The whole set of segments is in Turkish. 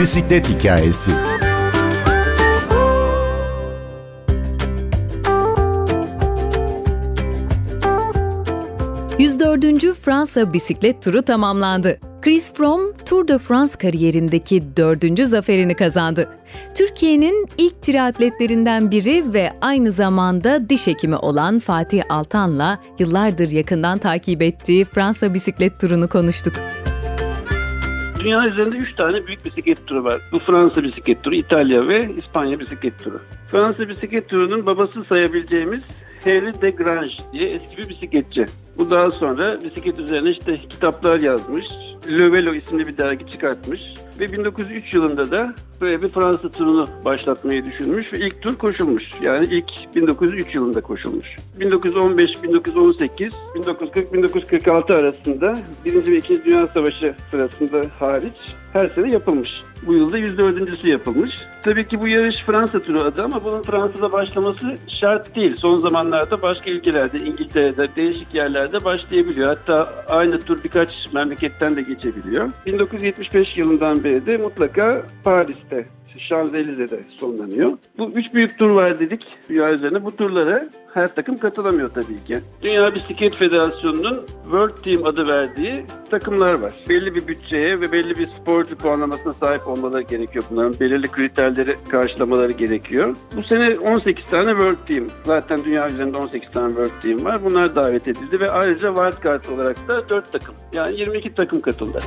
bisiklet hikayesi. ...104. Fransa bisiklet turu tamamlandı. Chris Froome, Tour de France kariyerindeki dördüncü zaferini kazandı. Türkiye'nin ilk triatletlerinden biri ve aynı zamanda diş hekimi olan Fatih Altan'la yıllardır yakından takip ettiği Fransa bisiklet turunu konuştuk. Dünya üzerinde 3 tane büyük bisiklet turu var. Bu Fransa bisiklet turu, İtalya ve İspanya bisiklet turu. Fransa bisiklet turunun babası sayabileceğimiz Henry de Grange diye eski bir bisikletçi. Bu daha sonra bisiklet üzerine işte kitaplar yazmış. Le isimli bir dergi çıkartmış. Ve 1903 yılında da böyle bir Fransa turunu başlatmayı düşünmüş ve ilk tur koşulmuş. Yani ilk 1903 yılında koşulmuş. 1915, 1918, 1940, 1946 arasında Birinci ve İkinci Dünya Savaşı sırasında hariç her sene yapılmış. Bu yılda 104.sü yapılmış. Tabii ki bu yarış Fransa turu adı ama bunun Fransa'da başlaması şart değil. Son zamanlarda başka ülkelerde, İngiltere'de, değişik yerlerde başlayabiliyor. Hatta aynı tur birkaç memleketten de geçebiliyor. 1975 yılından beri de mutlaka Paris'te Şanzelize'de sonlanıyor. Bu üç büyük tur var dedik dünya üzerinde. Bu turlara her takım katılamıyor tabii ki. Dünya Bisiklet Federasyonu'nun World Team adı verdiği takımlar var. Belli bir bütçeye ve belli bir sporcu puanlamasına sahip olmaları gerekiyor bunların. Belirli kriterleri karşılamaları gerekiyor. Bu sene 18 tane World Team. Zaten dünya üzerinde 18 tane World Team var. Bunlar davet edildi ve ayrıca wildcard olarak da 4 takım. Yani 22 takım katıldı.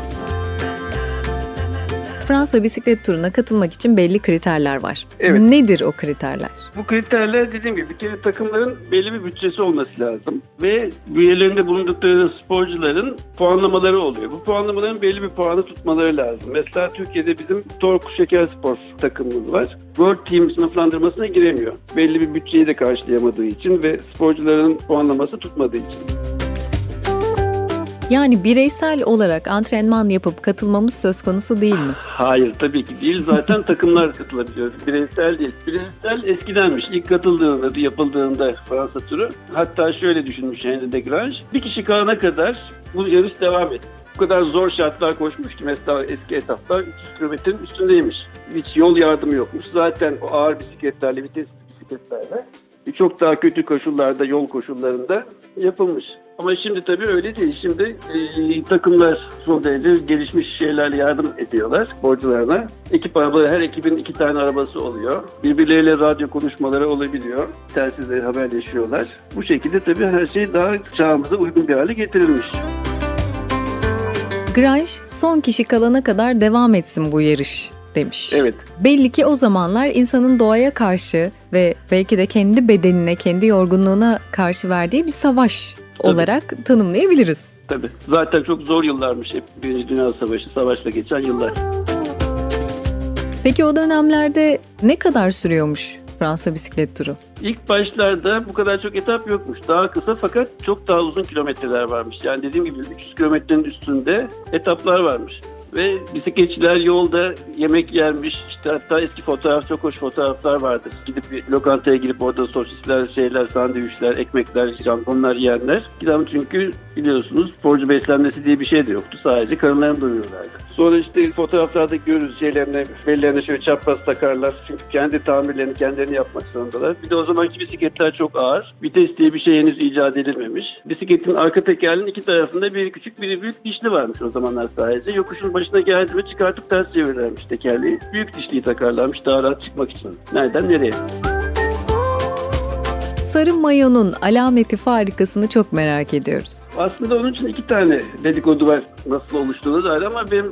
Fransa bisiklet turuna katılmak için belli kriterler var. Evet. Nedir o kriterler? Bu kriterler dediğim gibi bir kere takımların belli bir bütçesi olması lazım. Ve üyelerinde bulundukları sporcuların puanlamaları oluyor. Bu puanlamaların belli bir puanı tutmaları lazım. Mesela Türkiye'de bizim Torku Şeker Spor takımımız var. World Team sınıflandırmasına giremiyor. Belli bir bütçeyi de karşılayamadığı için ve sporcuların puanlaması tutmadığı için. Yani bireysel olarak antrenman yapıp katılmamız söz konusu değil mi? Hayır tabii ki değil. Zaten takımlar katılabiliyor. Bireysel değil. Bireysel eskidenmiş. İlk katıldığında, yapıldığında Fransa turu. Hatta şöyle düşünmüş Henry de Grange. Bir kişi kalana kadar bu yarış devam etti. Bu kadar zor şartlar koşmuş ki mesela eski etaplar 300 kilometrenin üstündeymiş. Hiç yol yardımı yokmuş. Zaten o ağır bisikletlerle, vites bisikletlerle çok daha kötü koşullarda, yol koşullarında yapılmış. Ama şimdi tabii öyle değil. Şimdi e, takımlar son derece gelişmiş şeylerle yardım ediyorlar sporcularına. Ekip arabaları, her ekibin iki tane arabası oluyor. Birbirleriyle radyo konuşmaları olabiliyor. Telsizle haberleşiyorlar. Bu şekilde tabii her şey daha çağımıza uygun bir hale getirilmiş. Grange son kişi kalana kadar devam etsin bu yarış demiş. Evet. Belli ki o zamanlar insanın doğaya karşı ve belki de kendi bedenine, kendi yorgunluğuna karşı verdiği bir savaş Tabii. olarak tanımlayabiliriz. Tabii. Zaten çok zor yıllarmış hep Birinci Dünya Savaşı, savaşla geçen yıllar. Peki o dönemlerde ne kadar sürüyormuş Fransa bisiklet turu? İlk başlarda bu kadar çok etap yokmuş. Daha kısa fakat çok daha uzun kilometreler varmış. Yani dediğim gibi 300 kilometrenin üstünde etaplar varmış ve bisikletçiler yolda yemek yermiş. İşte hatta eski fotoğraf çok hoş fotoğraflar vardır. Gidip bir lokantaya girip orada sosisler, şeyler, sandviçler, ekmekler, jamponlar yiyenler. Gidem çünkü biliyorsunuz sporcu beslenmesi diye bir şey de yoktu. Sadece karınlarını doyuruyorlardı. Sonra işte fotoğraflarda görürüz şeylerine, bellerine şöyle çapraz takarlar. Çünkü kendi tamirlerini kendilerini yapmak zorundalar. Bir de o zamanki bisikletler çok ağır. Vites diye bir şey henüz icat edilmemiş. Bisikletin arka tekerinin iki tarafında bir küçük bir büyük dişli varmış o zamanlar sadece. Yokuşun başına geldi ve çıkartıp ters çevirirlermiş tekerleği. Büyük dişliyi takarlarmış daha rahat çıkmak için. Nereden nereye? Sarı mayonun alameti farikasını çok merak ediyoruz. Aslında onun için iki tane dedikodu var nasıl oluştuğunu dair ama benim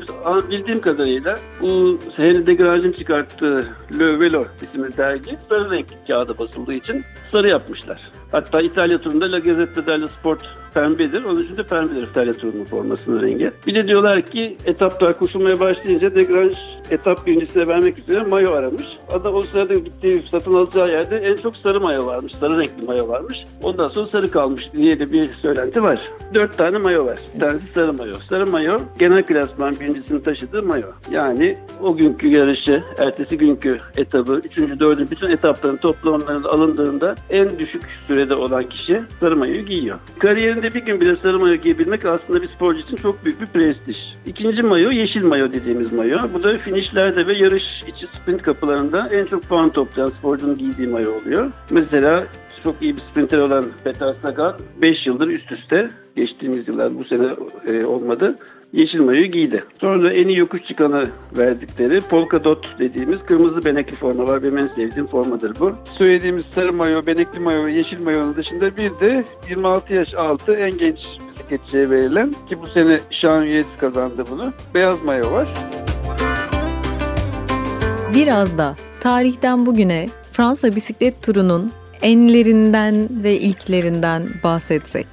bildiğim kadarıyla bu Henry de Grange'in çıkarttığı Le Velo isimli dergi sarı renkli kağıda basıldığı için sarı yapmışlar. Hatta İtalya turunda La Gazzetta dello Sport pembedir. Onun için de pembedir İtalya turunun formasının rengi. Bir de diyorlar ki etaplar koşulmaya başlayınca De Grange etap birincisine vermek üzere mayo aramış. Adam o sırada gittiği satın alacağı yerde en çok sarı mayo varmış. Sarı renkli mayo varmış. Ondan sonra sarı kalmış diye de bir söylenti var. Dört tane mayo var. Bir tanesi sarı mayo. Sarı mayo genel klasman birincisini taşıdığı mayo. Yani o günkü yarışı, ertesi günkü etabı, üçüncü, dördüncü bütün etapların toplamlarının alındığında en düşük sürede olan kişi sarı mayoyu giyiyor. Kariyerinde bir gün bile sarı mayo giyebilmek aslında bir sporcu için çok büyük bir prestij. İkinci mayo yeşil mayo dediğimiz mayo. Bu da finishlerde ve yarış içi sprint kapılarında en çok puan toplayan sporcunun giydiği mayo oluyor. Mesela çok iyi bir sprinter olan Peter Sagan 5 yıldır üst üste geçtiğimiz yıllar bu sene e, olmadı. Yeşil mayoyu giydi. Sonra en iyi yokuş çıkanı verdikleri polka dot dediğimiz kırmızı benekli forma var. Benim en sevdiğim formadır bu. Söylediğimiz sarı mayo, benekli mayo ve yeşil mayonun dışında bir de 26 yaş altı en genç bisikletçiye verilen ki bu sene Sean Yates kazandı bunu. Beyaz mayo var. Biraz da tarihten bugüne Fransa bisiklet turunun enlerinden ve ilklerinden bahsetsek.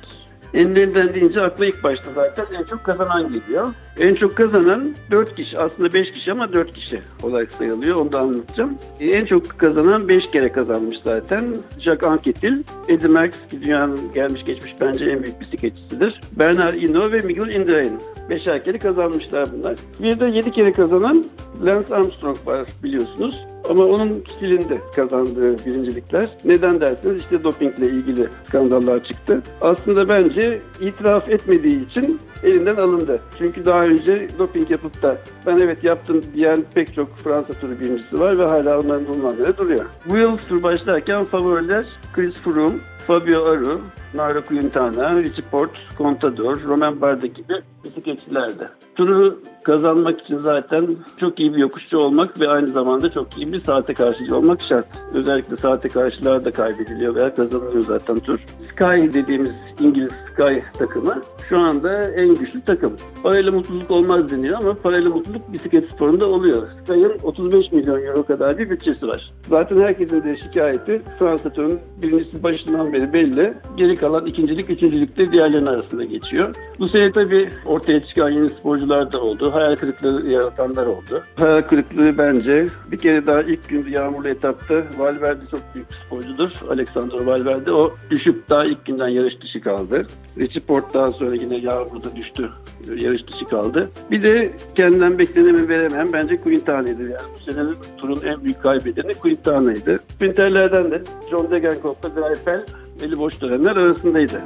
Enlerinden deyince akla ilk başta zaten en çok kazanan geliyor. En çok kazanan 4 kişi. Aslında 5 kişi ama 4 kişi olarak sayılıyor. Onu da anlatacağım. En çok kazanan 5 kere kazanmış zaten. Jacques Anquetil, Eddie Merckx ki dünyanın gelmiş geçmiş bence en büyük bisikletçisidir. Bernard Hinault ve Miguel Indurain. Beşer kere kazanmışlar bunlar. Bir de 7 kere kazanan Lance Armstrong var biliyorsunuz. Ama onun stilinde kazandığı birincilikler. Neden derseniz işte dopingle ilgili skandallar çıktı. Aslında bence itiraf etmediği için elinden alındı. Çünkü daha önce doping yapıp da ben evet yaptım diyen pek çok Fransa turu birincisi var ve hala onların bulunmaları duruyor. Bu yıl tur başlarken favoriler Chris Froome, Fabio Aru, Nairo Quintana, Richie Port, Contador, Roman Bardet gibi bisikletçilerdi. Turu kazanmak için zaten çok iyi bir yokuşçu olmak ve aynı zamanda çok iyi bir saate karşıcı olmak şart. Özellikle saate karşılar da kaybediliyor veya kazanılıyor zaten tur. Sky dediğimiz İngiliz Sky takımı şu anda en güçlü takım. Parayla mutluluk olmaz deniyor ama parayla mutluluk bisiklet sporunda oluyor. Sky'ın 35 milyon euro kadar bir bütçesi var. Zaten herkesin de şikayeti Fransa turunun birincisi başından beri belli. Geri kalan ikincilik, üçüncülük de diğerlerinin arasında geçiyor. Bu sene tabii ortaya çıkan yeni sporcular da oldu. Hayal kırıklığı yaratanlar oldu. Hayal kırıklığı bence bir kere daha ilk gün yağmurlu etapta Valverde çok büyük sporcudur. Alexander Valverde o düşüp daha ilk günden yarış dışı kaldı. Richie Port daha sonra yine yağmurda düştü. Yarış dışı kaldı. Bir de kendinden bekleneni veremem bence Quintana'ydı. Yani bu senenin turun en büyük kaybedeni Quintana'ydı. Sprinterlerden de John Degenkolb'la Greipel eli boş dönenler arasındaydı.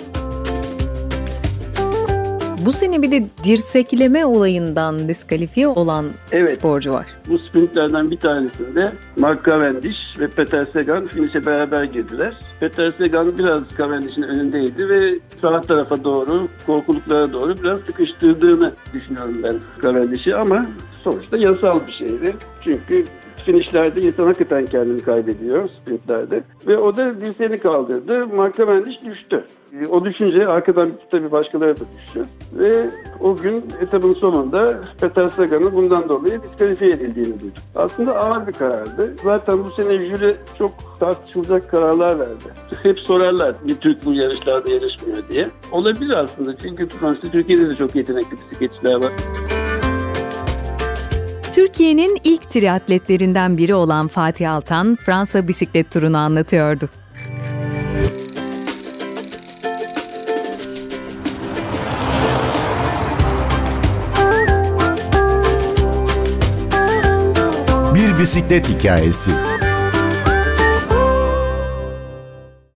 Bu sene bir de dirsekleme olayından diskalifiye olan evet. sporcu var. Bu sprintlerden bir tanesinde Mark Cavendish ve Peter Sagan finişe beraber girdiler. Peter Sagan biraz Cavendish'in önündeydi ve sağ tarafa doğru, korkuluklara doğru biraz sıkıştırdığını düşünüyorum ben Cavendish'i ama sonuçta yasal bir şeydi. Çünkü finishlerde insan hakikaten kendini kaybediyor sprintlerde. Ve o da dirseğini kaldırdı. Mark Cavendish düştü. O düşünce arkadan tabii başkaları da düştü. Ve o gün etabın sonunda Peter Sagan'ın bundan dolayı diskalifiye edildiğini duyduk. Aslında ağır bir karardı. Zaten bu sene jüri çok tartışılacak kararlar verdi. Hep sorarlar bir Türk bu yarışlarda yarışmıyor diye. Olabilir aslında çünkü sonuçta Türkiye'de de çok yetenekli bisikletçiler var. Türkiye'nin ilk triatletlerinden biri olan Fatih Altan, Fransa bisiklet turunu anlatıyordu. Bir bisiklet hikayesi.